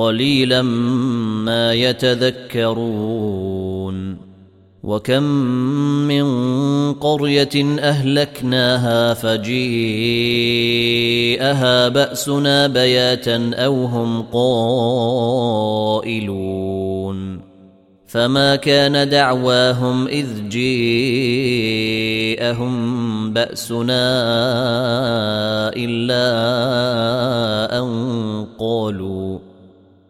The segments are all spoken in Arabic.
قليلا ما يتذكرون وكم من قرية أهلكناها فجيءها بأسنا بياتا أو هم قائلون فما كان دعواهم إذ جيءهم بأسنا إلا أن قالوا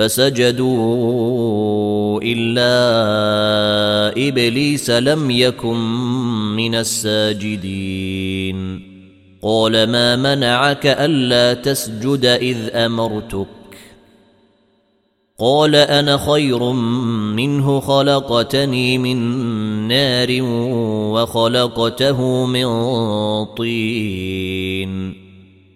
فسجدوا إلا إبليس لم يكن من الساجدين. قال ما منعك ألا تسجد إذ أمرتك؟ قال أنا خير منه خلقتني من نار وخلقته من طين.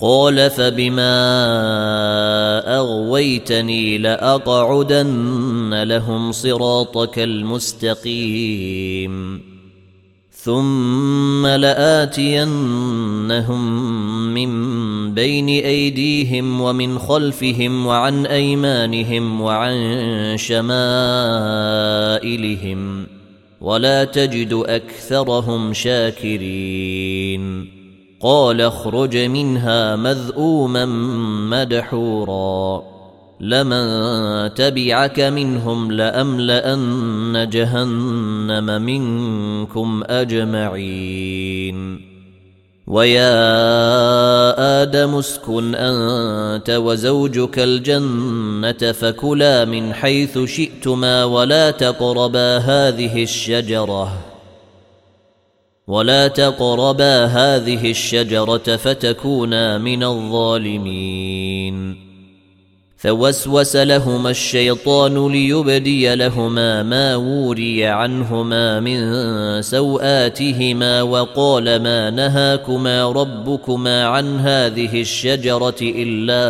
قال فبما أغويتني لأقعدن لهم صراطك المستقيم. ثم لآتينهم من بين أيديهم ومن خلفهم وعن أيمانهم وعن شمائلهم ولا تجد أكثرهم شاكرين. قال اخرج منها مذءوما مدحورا. لمن تبعك منهم لأملأن جهنم منكم أجمعين. ويا آدم اسكن أنت وزوجك الجنة فكلا من حيث شئتما ولا تقربا هذه الشجرة. ولا تقربا هذه الشجره فتكونا من الظالمين. فوسوس لهما الشيطان ليبدي لهما ما وري عنهما من سواتهما وقال ما نهاكما ربكما عن هذه الشجره الا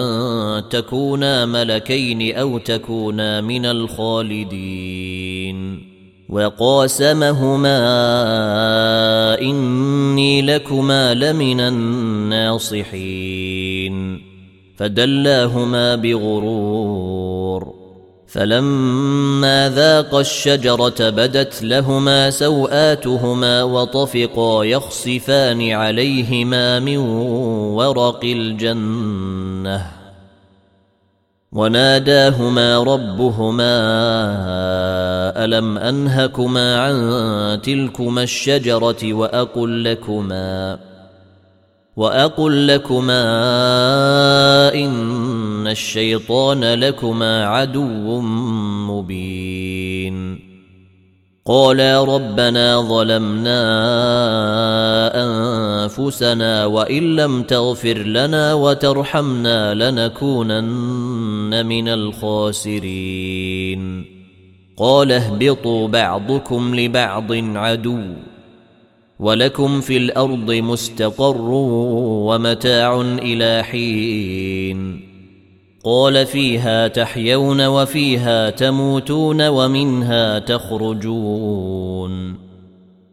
ان تكونا ملكين أو تكونا من الخالدين. وقاسمهما إني لكما لمن الناصحين. فدلاهما بغرور. فلما ذاقا الشجرة بدت لهما سوآتهما وطفقا يخصفان عليهما من ورق الجنة. وناداهما ربهما ألم أنهكما عن تلكما الشجرة وأقل لكما وأقل لكما إن الشيطان لكما عدو مبين قالا ربنا ظلمنا أنفسنا وإن لم تغفر لنا وترحمنا لنكونن من الخاسرين. قال اهبطوا بعضكم لبعض عدو ولكم في الأرض مستقر ومتاع إلى حين. قال فيها تحيون وفيها تموتون ومنها تخرجون.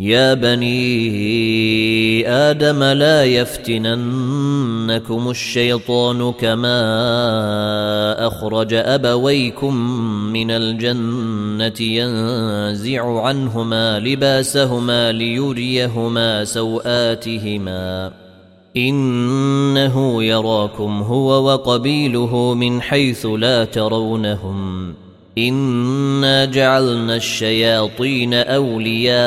يا بني آدم لا يفتننكم الشيطان كما أخرج أبويكم من الجنة ينزع عنهما لباسهما ليريهما سوآتهما. إنه يراكم هو وقبيله من حيث لا ترونهم. انا جعلنا الشياطين اولياء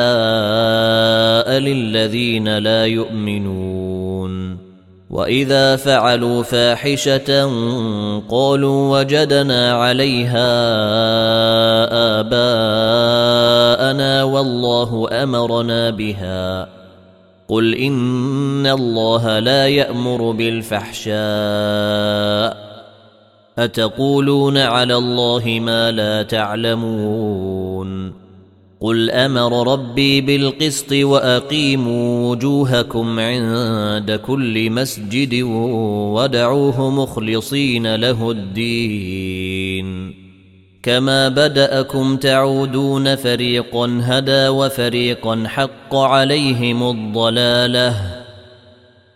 للذين لا يؤمنون واذا فعلوا فاحشه قالوا وجدنا عليها اباءنا والله امرنا بها قل ان الله لا يامر بالفحشاء أتقولون على الله ما لا تعلمون قل أمر ربي بالقسط وأقيموا وجوهكم عند كل مسجد ودعوه مخلصين له الدين كما بدأكم تعودون فريقا هدى وفريقا حق عليهم الضلالة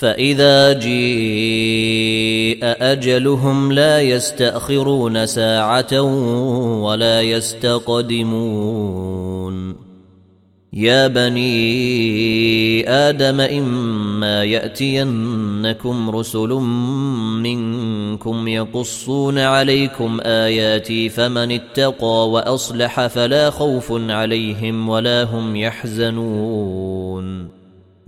فإذا جيء أجلهم لا يستأخرون ساعة ولا يستقدمون. يا بني آدم إما يأتينكم رسل منكم يقصون عليكم آياتي فمن اتقى وأصلح فلا خوف عليهم ولا هم يحزنون.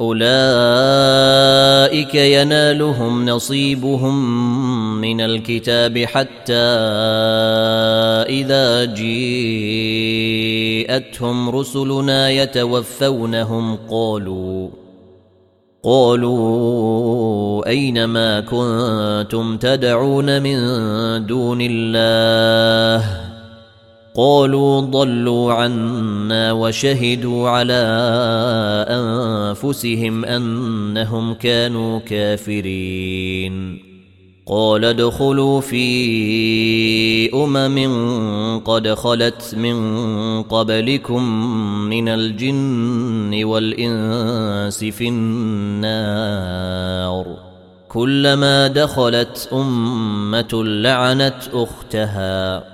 أولئك ينالهم نصيبهم من الكتاب حتى إذا جيءتهم رسلنا يتوفونهم قالوا قالوا أين ما كنتم تدعون من دون الله قالوا ضلوا عنا وشهدوا على أنفسهم أنهم كانوا كافرين. قال ادخلوا في أمم قد خلت من قبلكم من الجن والإنس في النار. كلما دخلت أمة لعنت أختها.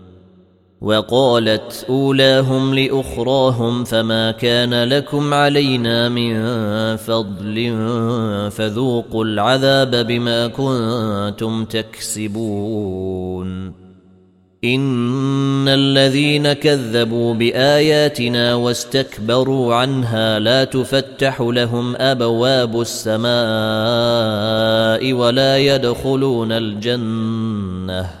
وقالت أولاهم لأخراهم فما كان لكم علينا من فضل فذوقوا العذاب بما كنتم تكسبون. إن الذين كذبوا بآياتنا واستكبروا عنها لا تفتح لهم أبواب السماء ولا يدخلون الجنة.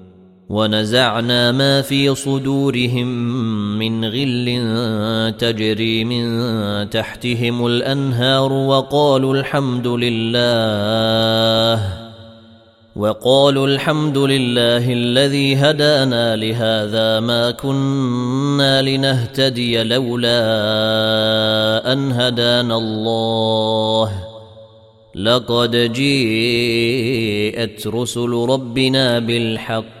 ونزعنا ما في صدورهم من غل تجري من تحتهم الأنهار وقالوا الحمد لله وقالوا الحمد لله الذي هدانا لهذا ما كنا لنهتدي لولا أن هدانا الله. لقد جيءت رسل ربنا بالحق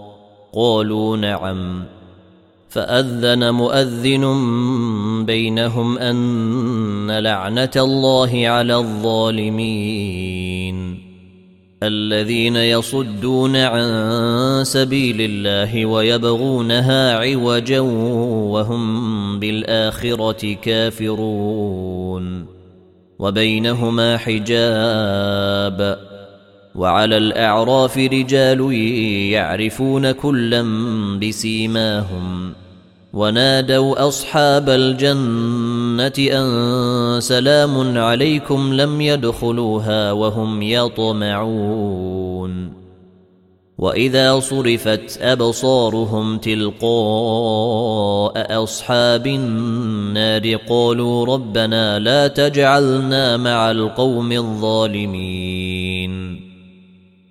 قالوا نعم. فأذن مؤذن بينهم أن لعنة الله على الظالمين. الذين يصدون عن سبيل الله ويبغونها عوجا وهم بالآخرة كافرون. وبينهما حجاب. وعلى الأعراف رجال يعرفون كلا بسيماهم ونادوا أصحاب الجنة أن سلام عليكم لم يدخلوها وهم يطمعون وإذا صرفت أبصارهم تلقاء أصحاب النار قالوا ربنا لا تجعلنا مع القوم الظالمين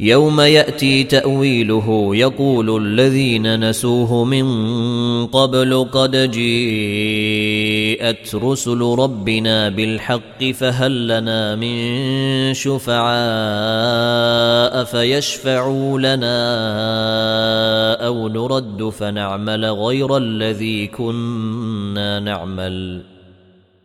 يوم يأتي تأويله يقول الذين نسوه من قبل قد جيءت رسل ربنا بالحق فهل لنا من شفعاء فيشفعوا لنا أو نرد فنعمل غير الذي كنا نعمل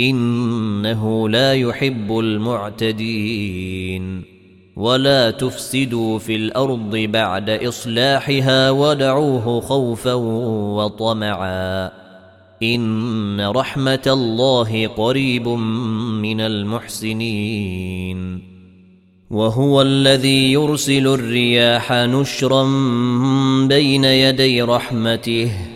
إنه لا يحب المعتدين. ولا تفسدوا في الأرض بعد إصلاحها ودعوه خوفا وطمعا. إن رحمة الله قريب من المحسنين. وهو الذي يرسل الرياح نشرا بين يدي رحمته.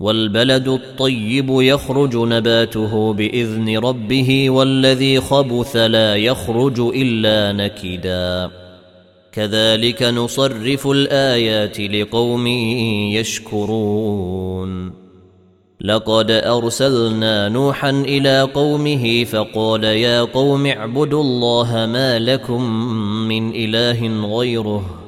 والبلد الطيب يخرج نباته بإذن ربه والذي خبث لا يخرج إلا نكدا. كذلك نصرف الآيات لقوم يشكرون. لقد أرسلنا نوحا إلى قومه فقال يا قوم اعبدوا الله ما لكم من إله غيره.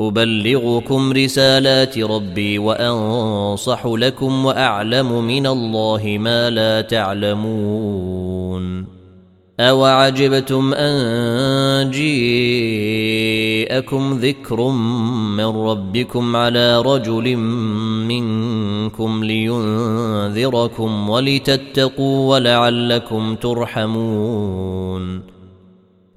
أبلغكم رسالات ربي وأنصح لكم وأعلم من الله ما لا تعلمون. اوعجبتم ان جيءكم ذكر من ربكم على رجل منكم لينذركم ولتتقوا ولعلكم ترحمون.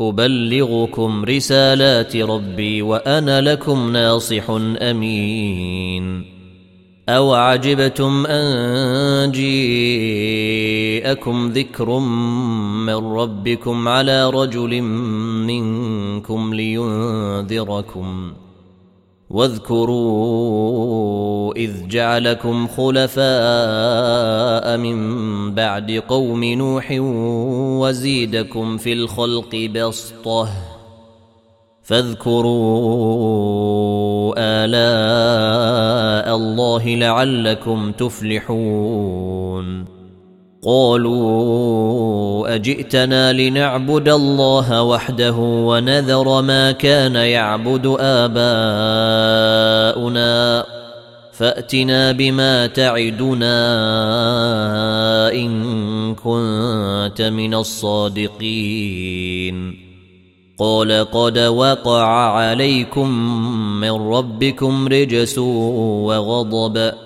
أبلغكم رسالات ربي وأنا لكم ناصح أمين. أو عجبتم أن جيءكم ذكر من ربكم على رجل منكم لينذركم ۖ. واذكروا إذ جعلكم خلفاء من بعد قوم نوح وزيدكم في الخلق بسطة فاذكروا آلاء الله لعلكم تفلحون قالوا أجئتنا لنعبد الله وحده ونذر ما كان يعبد آباؤنا فأتنا بما تعدنا إن كنت من الصادقين. قال قد وقع عليكم من ربكم رجس وغضب.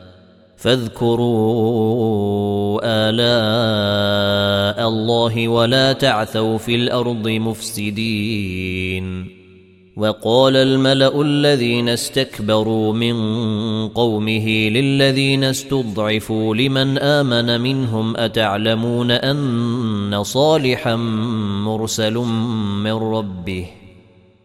فاذكروا آلاء الله ولا تعثوا في الأرض مفسدين. وقال الملأ الذين استكبروا من قومه للذين استضعفوا لمن آمن منهم أتعلمون أن صالحا مرسل من ربه ۖ؟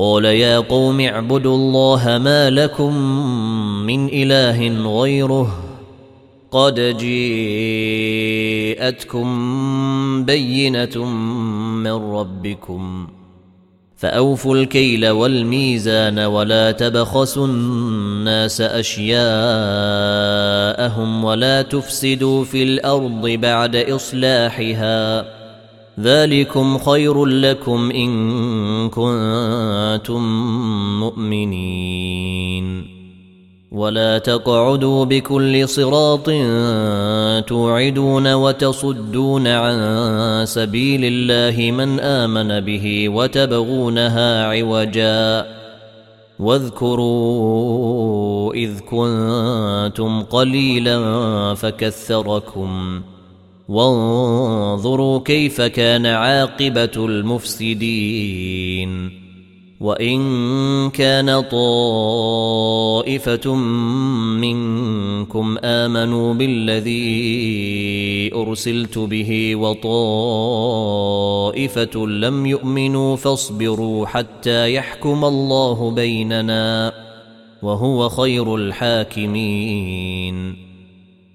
قال يا قوم اعبدوا الله ما لكم من إله غيره قد جيءتكم بينة من ربكم فأوفوا الكيل والميزان ولا تبخسوا الناس أشياءهم ولا تفسدوا في الأرض بعد إصلاحها ذلكم خير لكم إن كنتم مؤمنين. ولا تقعدوا بكل صراط توعدون وتصدون عن سبيل الله من آمن به وتبغونها عوجا. واذكروا إذ كنتم قليلا فكثركم. وانظروا كيف كان عاقبة المفسدين. وإن كان طائفة منكم آمنوا بالذي أرسلت به وطائفة لم يؤمنوا فاصبروا حتى يحكم الله بيننا وهو خير الحاكمين.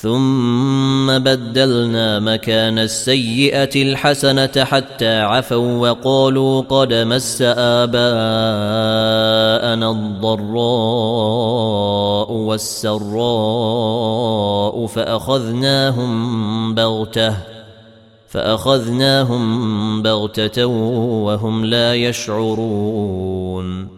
ثم بدلنا مكان السيئة الحسنة حتى عفوا وقالوا قد مس آباءنا الضراء والسراء فأخذناهم بغتة فأخذناهم بغتة وهم لا يشعرون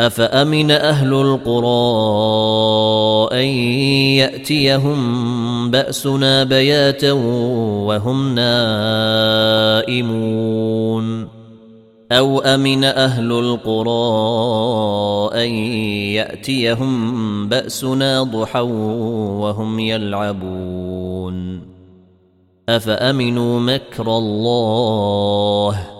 أفأمن أهل القرى أن يأتيهم بأسنا بياتا وهم نائمون؟ أو أمن أهل القرى أن يأتيهم بأسنا ضحى وهم يلعبون؟ أفأمنوا مكر الله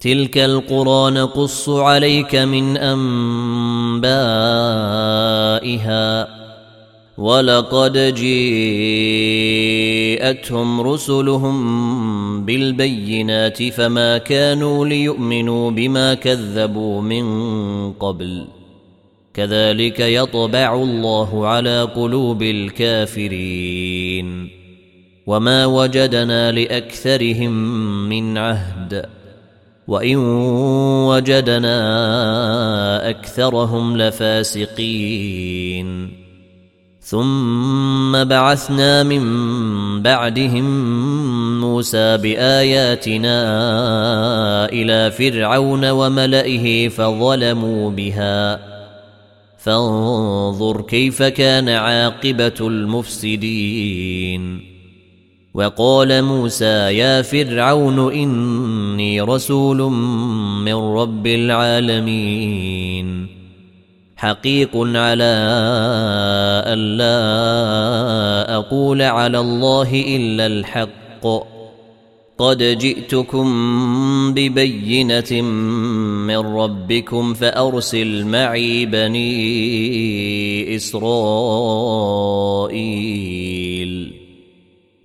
تلك القرى نقص عليك من أنبائها. ولقد جيءتهم رسلهم بالبينات فما كانوا ليؤمنوا بما كذبوا من قبل. كذلك يطبع الله على قلوب الكافرين. وما وجدنا لأكثرهم من عهد. وإن وجدنا أكثرهم لفاسقين. ثم بعثنا من بعدهم موسى بآياتنا إلى فرعون وملئه فظلموا بها. فانظر كيف كان عاقبة المفسدين. وقال موسى يا فرعون إني رسول من رب العالمين. حقيق على الا أقول على الله إلا الحق. قد جئتكم ببينة من ربكم فأرسل معي بني إسرائيل.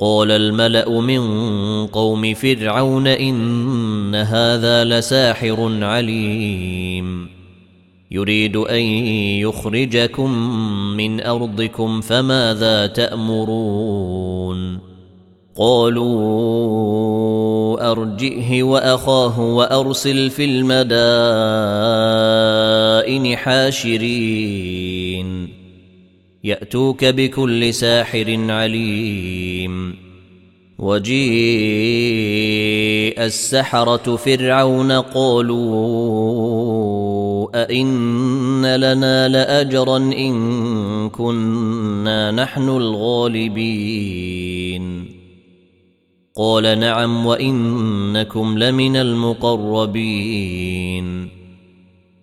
قال الملأ من قوم فرعون إن هذا لساحر عليم. يريد أن يخرجكم من أرضكم فماذا تأمرون؟ قالوا أرجئه وأخاه وأرسل في المدائن حاشرين. يأتوك بكل ساحر عليم. وجيء السحرة فرعون قالوا أئن لنا لأجرا إن كنا نحن الغالبين. قال نعم وإنكم لمن المقربين.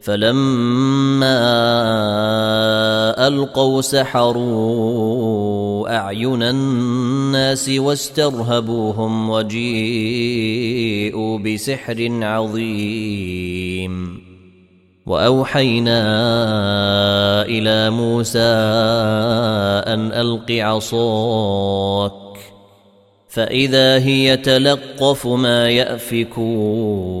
فلما ألقوا سحروا أعين الناس واسترهبوهم وجيءوا بسحر عظيم. وأوحينا إلى موسى أن ألق عصاك فإذا هي تلقف ما يأفكون.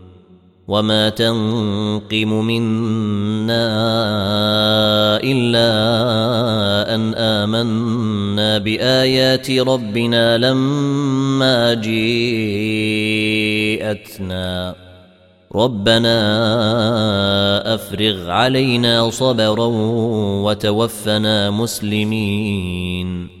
وما تنقم منا الا ان امنا بايات ربنا لما جيءتنا ربنا افرغ علينا صبرا وتوفنا مسلمين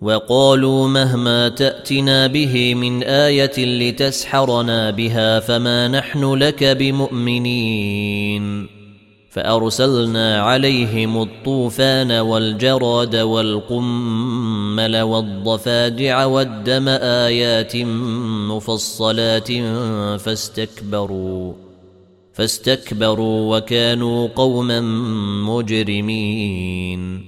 وقالوا مهما تأتنا به من آية لتسحرنا بها فما نحن لك بمؤمنين. فأرسلنا عليهم الطوفان والجراد والقمل والضفادع والدم آيات مفصلات فاستكبروا فاستكبروا وكانوا قوما مجرمين.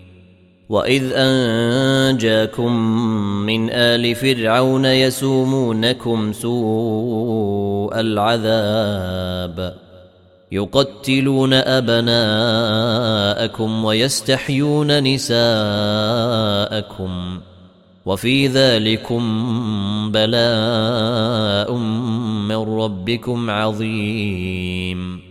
واذ انجاكم من ال فرعون يسومونكم سوء العذاب يقتلون ابناءكم ويستحيون نساءكم وفي ذلكم بلاء من ربكم عظيم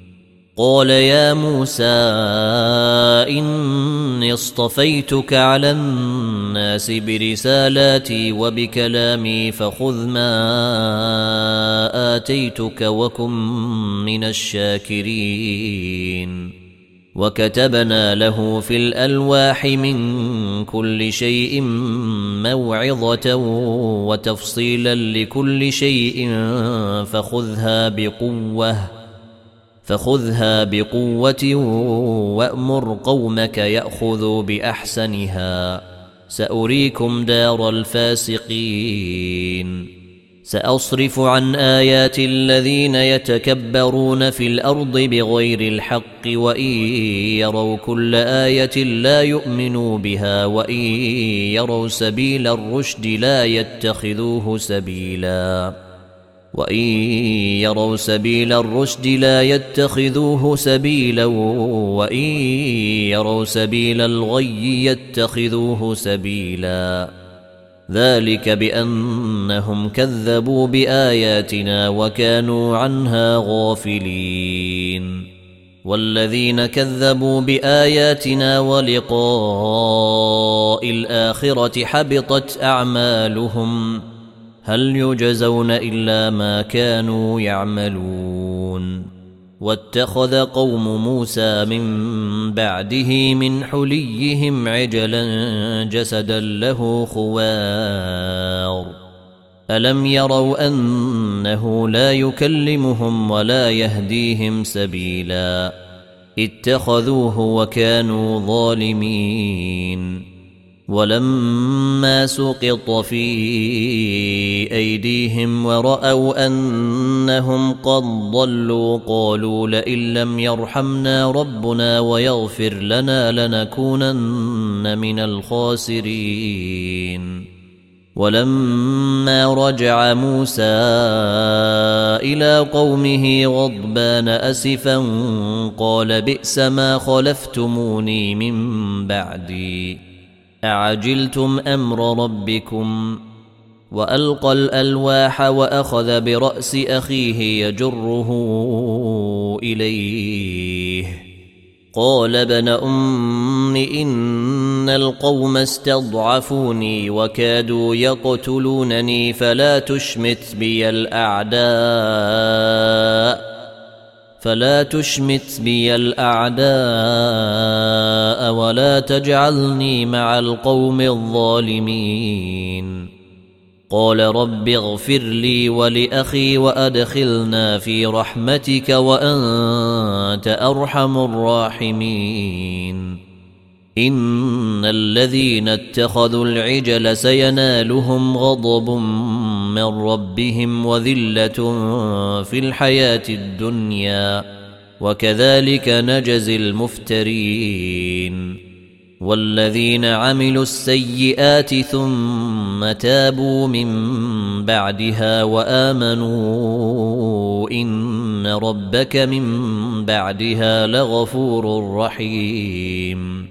قال يا موسى إني اصطفيتك على الناس برسالاتي وبكلامي فخذ ما آتيتك وكن من الشاكرين. وكتبنا له في الألواح من كل شيء موعظة وتفصيلا لكل شيء فخذها بقوة. فخذها بقوة وأمر قومك يأخذوا بأحسنها. سأريكم دار الفاسقين. سأصرف عن آيات الذين يتكبرون في الأرض بغير الحق وإن يروا كل آية لا يؤمنوا بها وإن يروا سبيل الرشد لا يتخذوه سبيلا. وان يروا سبيل الرشد لا يتخذوه سبيلا وان يروا سبيل الغي يتخذوه سبيلا ذلك بانهم كذبوا باياتنا وكانوا عنها غافلين والذين كذبوا باياتنا ولقاء الاخره حبطت اعمالهم هل يجزون إلا ما كانوا يعملون واتخذ قوم موسى من بعده من حليهم عجلا جسدا له خوار. ألم يروا أنه لا يكلمهم ولا يهديهم سبيلا؟ اتخذوه وكانوا ظالمين. ولما سقط في أيديهم ورأوا أنهم قد ضلوا قالوا لئن لم يرحمنا ربنا ويغفر لنا لنكونن من الخاسرين. ولما رجع موسى إلى قومه غضبان أسفا قال بئس ما خلفتموني من بعدي. أعجلتم أمر ربكم وألقى الألواح وأخذ برأس أخيه يجره إليه. قال ابن أم إن القوم استضعفوني وكادوا يقتلونني فلا تشمت بي الأعداء. فلا تشمت بي الأعداء ولا تجعلني مع القوم الظالمين. قال رب اغفر لي ولأخي وأدخلنا في رحمتك وأنت أرحم الراحمين. ان الذين اتخذوا العجل سينالهم غضب من ربهم وذله في الحياة الدنيا وكذلك نجزي المفترين والذين عملوا السيئات ثم تابوا من بعدها وامنوا ان ربك من بعدها لغفور رحيم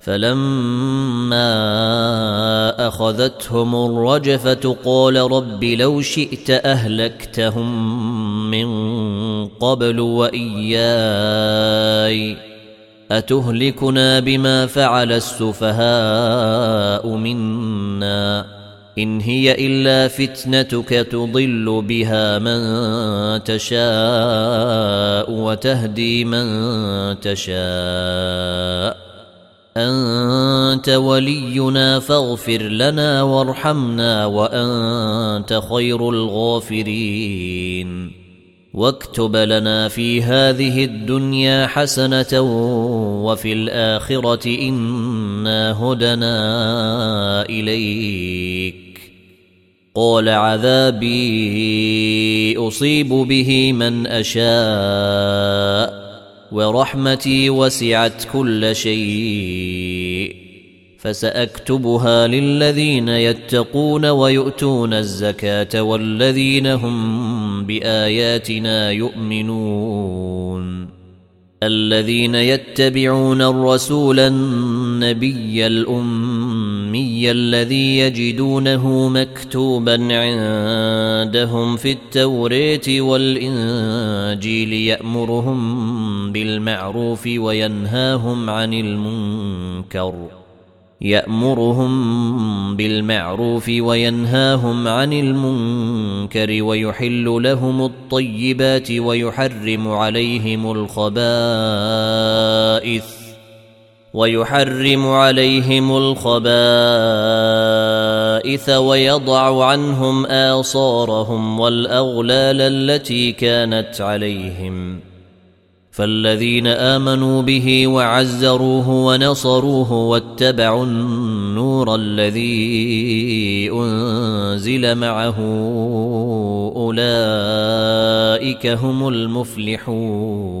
فلما أخذتهم الرجفة قال رب لو شئت أهلكتهم من قبل وإياي. أتهلكنا بما فعل السفهاء منا. إن هي إلا فتنتك تضل بها من تشاء وتهدي من تشاء. أنت ولينا فاغفر لنا وارحمنا وأنت خير الغافرين. واكتب لنا في هذه الدنيا حسنة وفي الآخرة إنا هدنا إليك. قال عذابي أصيب به من أشاء. ورحمتي وسعت كل شيء. فسأكتبها للذين يتقون ويؤتون الزكاة والذين هم بآياتنا يؤمنون. الذين يتبعون الرسول النبي الأمي الذي يجدونه مكتوبا عندهم في التوراه والإنجيل يأمرهم بالمعروف وينهاهم عن المنكر. يأمرهم بالمعروف وينهاهم عن المنكر ويحل لهم الطيبات ويحرم عليهم الخبائث. ويحرم عليهم الخبائث ويضع عنهم آصارهم والأغلال التي كانت عليهم. فالذين آمنوا به وعزروه ونصروه واتبعوا النور الذي أنزل معه أولئك هم المفلحون.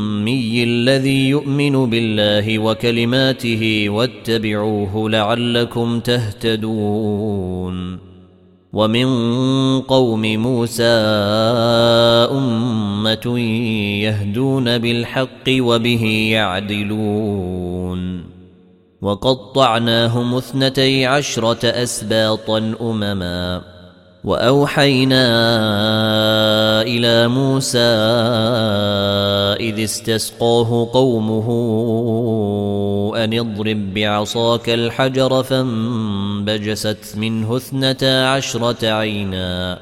الذي يؤمن بالله وكلماته واتبعوه لعلكم تهتدون. ومن قوم موسى أمة يهدون بالحق وبه يعدلون. وقطعناهم اثنتي عشرة أسباطا أمما. وأوحينا إلى موسى اذ استسقاه قومه ان اضرب بعصاك الحجر فانبجست منه اثنتا عشره عينا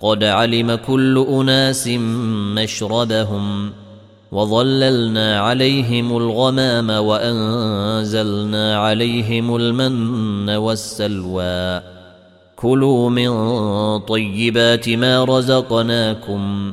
قد علم كل اناس مشربهم وظللنا عليهم الغمام وانزلنا عليهم المن والسلوى كلوا من طيبات ما رزقناكم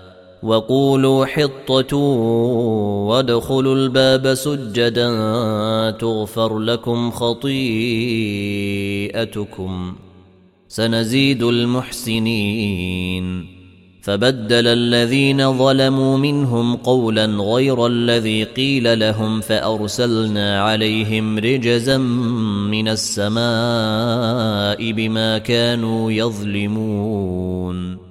وقولوا حطة وادخلوا الباب سجدا تغفر لكم خطيئتكم سنزيد المحسنين فبدل الذين ظلموا منهم قولا غير الذي قيل لهم فأرسلنا عليهم رجزا من السماء بما كانوا يظلمون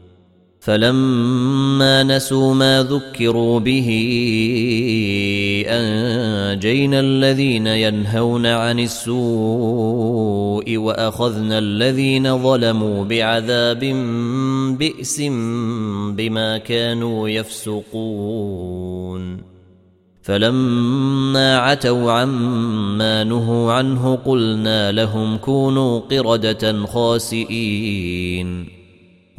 فلما نسوا ما ذكروا به أنجينا الذين ينهون عن السوء وأخذنا الذين ظلموا بعذاب بئس بما كانوا يفسقون. فلما عتوا عما نهوا عنه قلنا لهم كونوا قردة خاسئين.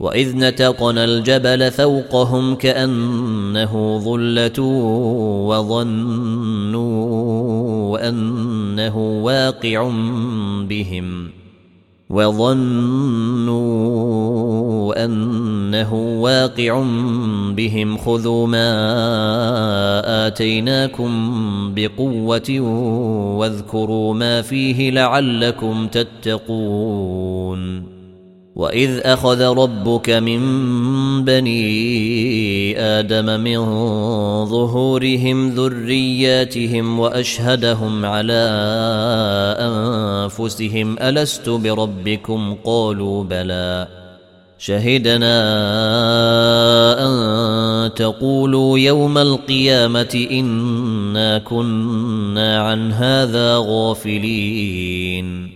وإذ نتقنا الجبل فوقهم كأنه ظلة وظنوا أنه واقع بهم وظنوا أنه واقع بهم خذوا ما آتيناكم بقوة واذكروا ما فيه لعلكم تتقون واذ اخذ ربك من بني آدم من ظهورهم ذرياتهم واشهدهم على انفسهم الست بربكم قالوا بلى شهدنا ان تقولوا يوم القيامه انا كنا عن هذا غافلين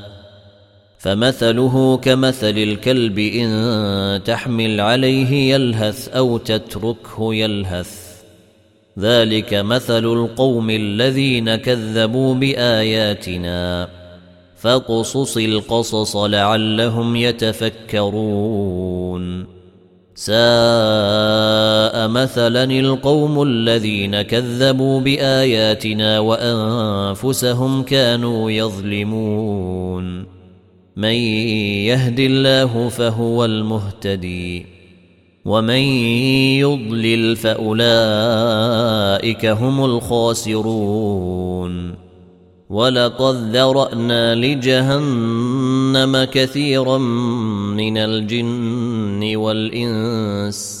فمثله كمثل الكلب إن تحمل عليه يلهث أو تتركه يلهث. ذلك مثل القوم الذين كذبوا بآياتنا. فاقصص القصص لعلهم يتفكرون. ساء مثلا القوم الذين كذبوا بآياتنا وأنفسهم كانوا يظلمون. من يهد الله فهو المهتدي ومن يضلل فأولئك هم الخاسرون ولقد ذرأنا لجهنم كثيرا من الجن والإنس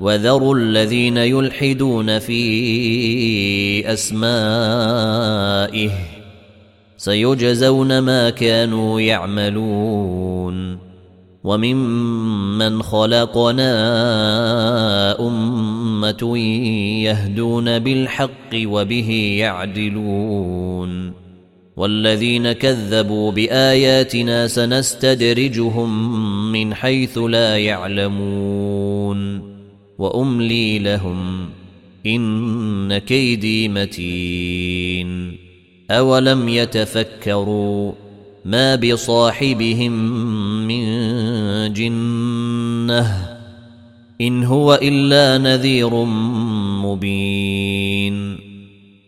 وذروا الذين يلحدون في أسمائه سيجزون ما كانوا يعملون وممن خلقنا أمة يهدون بالحق وبه يعدلون والذين كذبوا بآياتنا سنستدرجهم من حيث لا يعلمون وأملي لهم إن كيدي متين أولم يتفكروا ما بصاحبهم من جنة إن هو إلا نذير مبين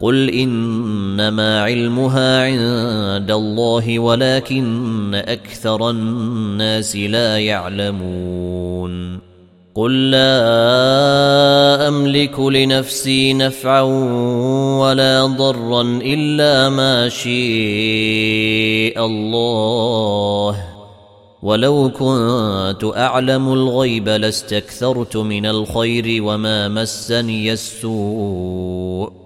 قل انما علمها عند الله ولكن أكثر الناس لا يعلمون قل لا املك لنفسي نفعا ولا ضرا الا ما شيء الله ولو كنت اعلم الغيب لاستكثرت من الخير وما مسني السوء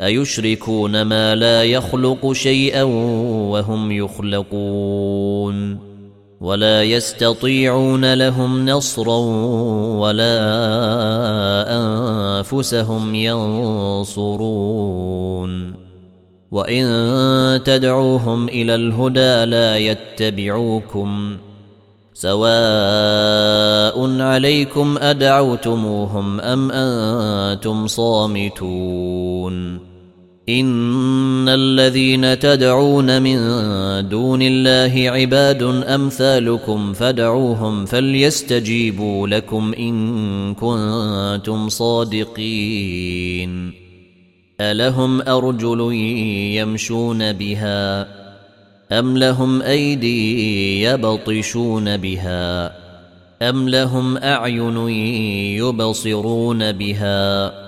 أيشركون ما لا يخلق شيئا وهم يخلقون ولا يستطيعون لهم نصرا ولا أنفسهم ينصرون وإن تدعوهم إلى الهدى لا يتبعوكم سواء عليكم أدعوتموهم أم أنتم صامتون ان الذين تدعون من دون الله عباد امثالكم فدعوهم فليستجيبوا لكم ان كنتم صادقين الهم ارجل يمشون بها ام لهم ايدي يبطشون بها ام لهم اعين يبصرون بها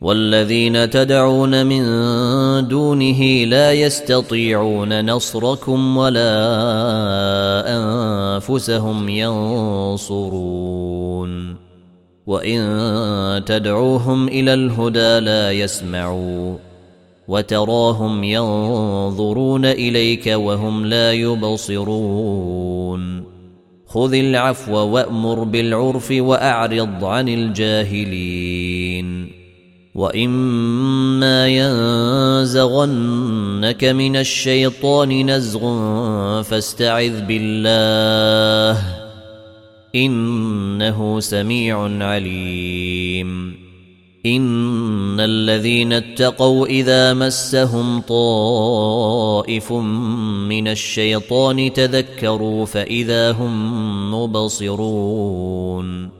والذين تدعون من دونه لا يستطيعون نصركم ولا أنفسهم ينصرون. وإن تدعوهم إلى الهدى لا يسمعوا. وتراهم ينظرون إليك وهم لا يبصرون. خذ العفو وأمر بالعرف وأعرض عن الجاهلين. واما ينزغنك من الشيطان نزغ فاستعذ بالله انه سميع عليم ان الذين اتقوا اذا مسهم طائف من الشيطان تذكروا فاذا هم مبصرون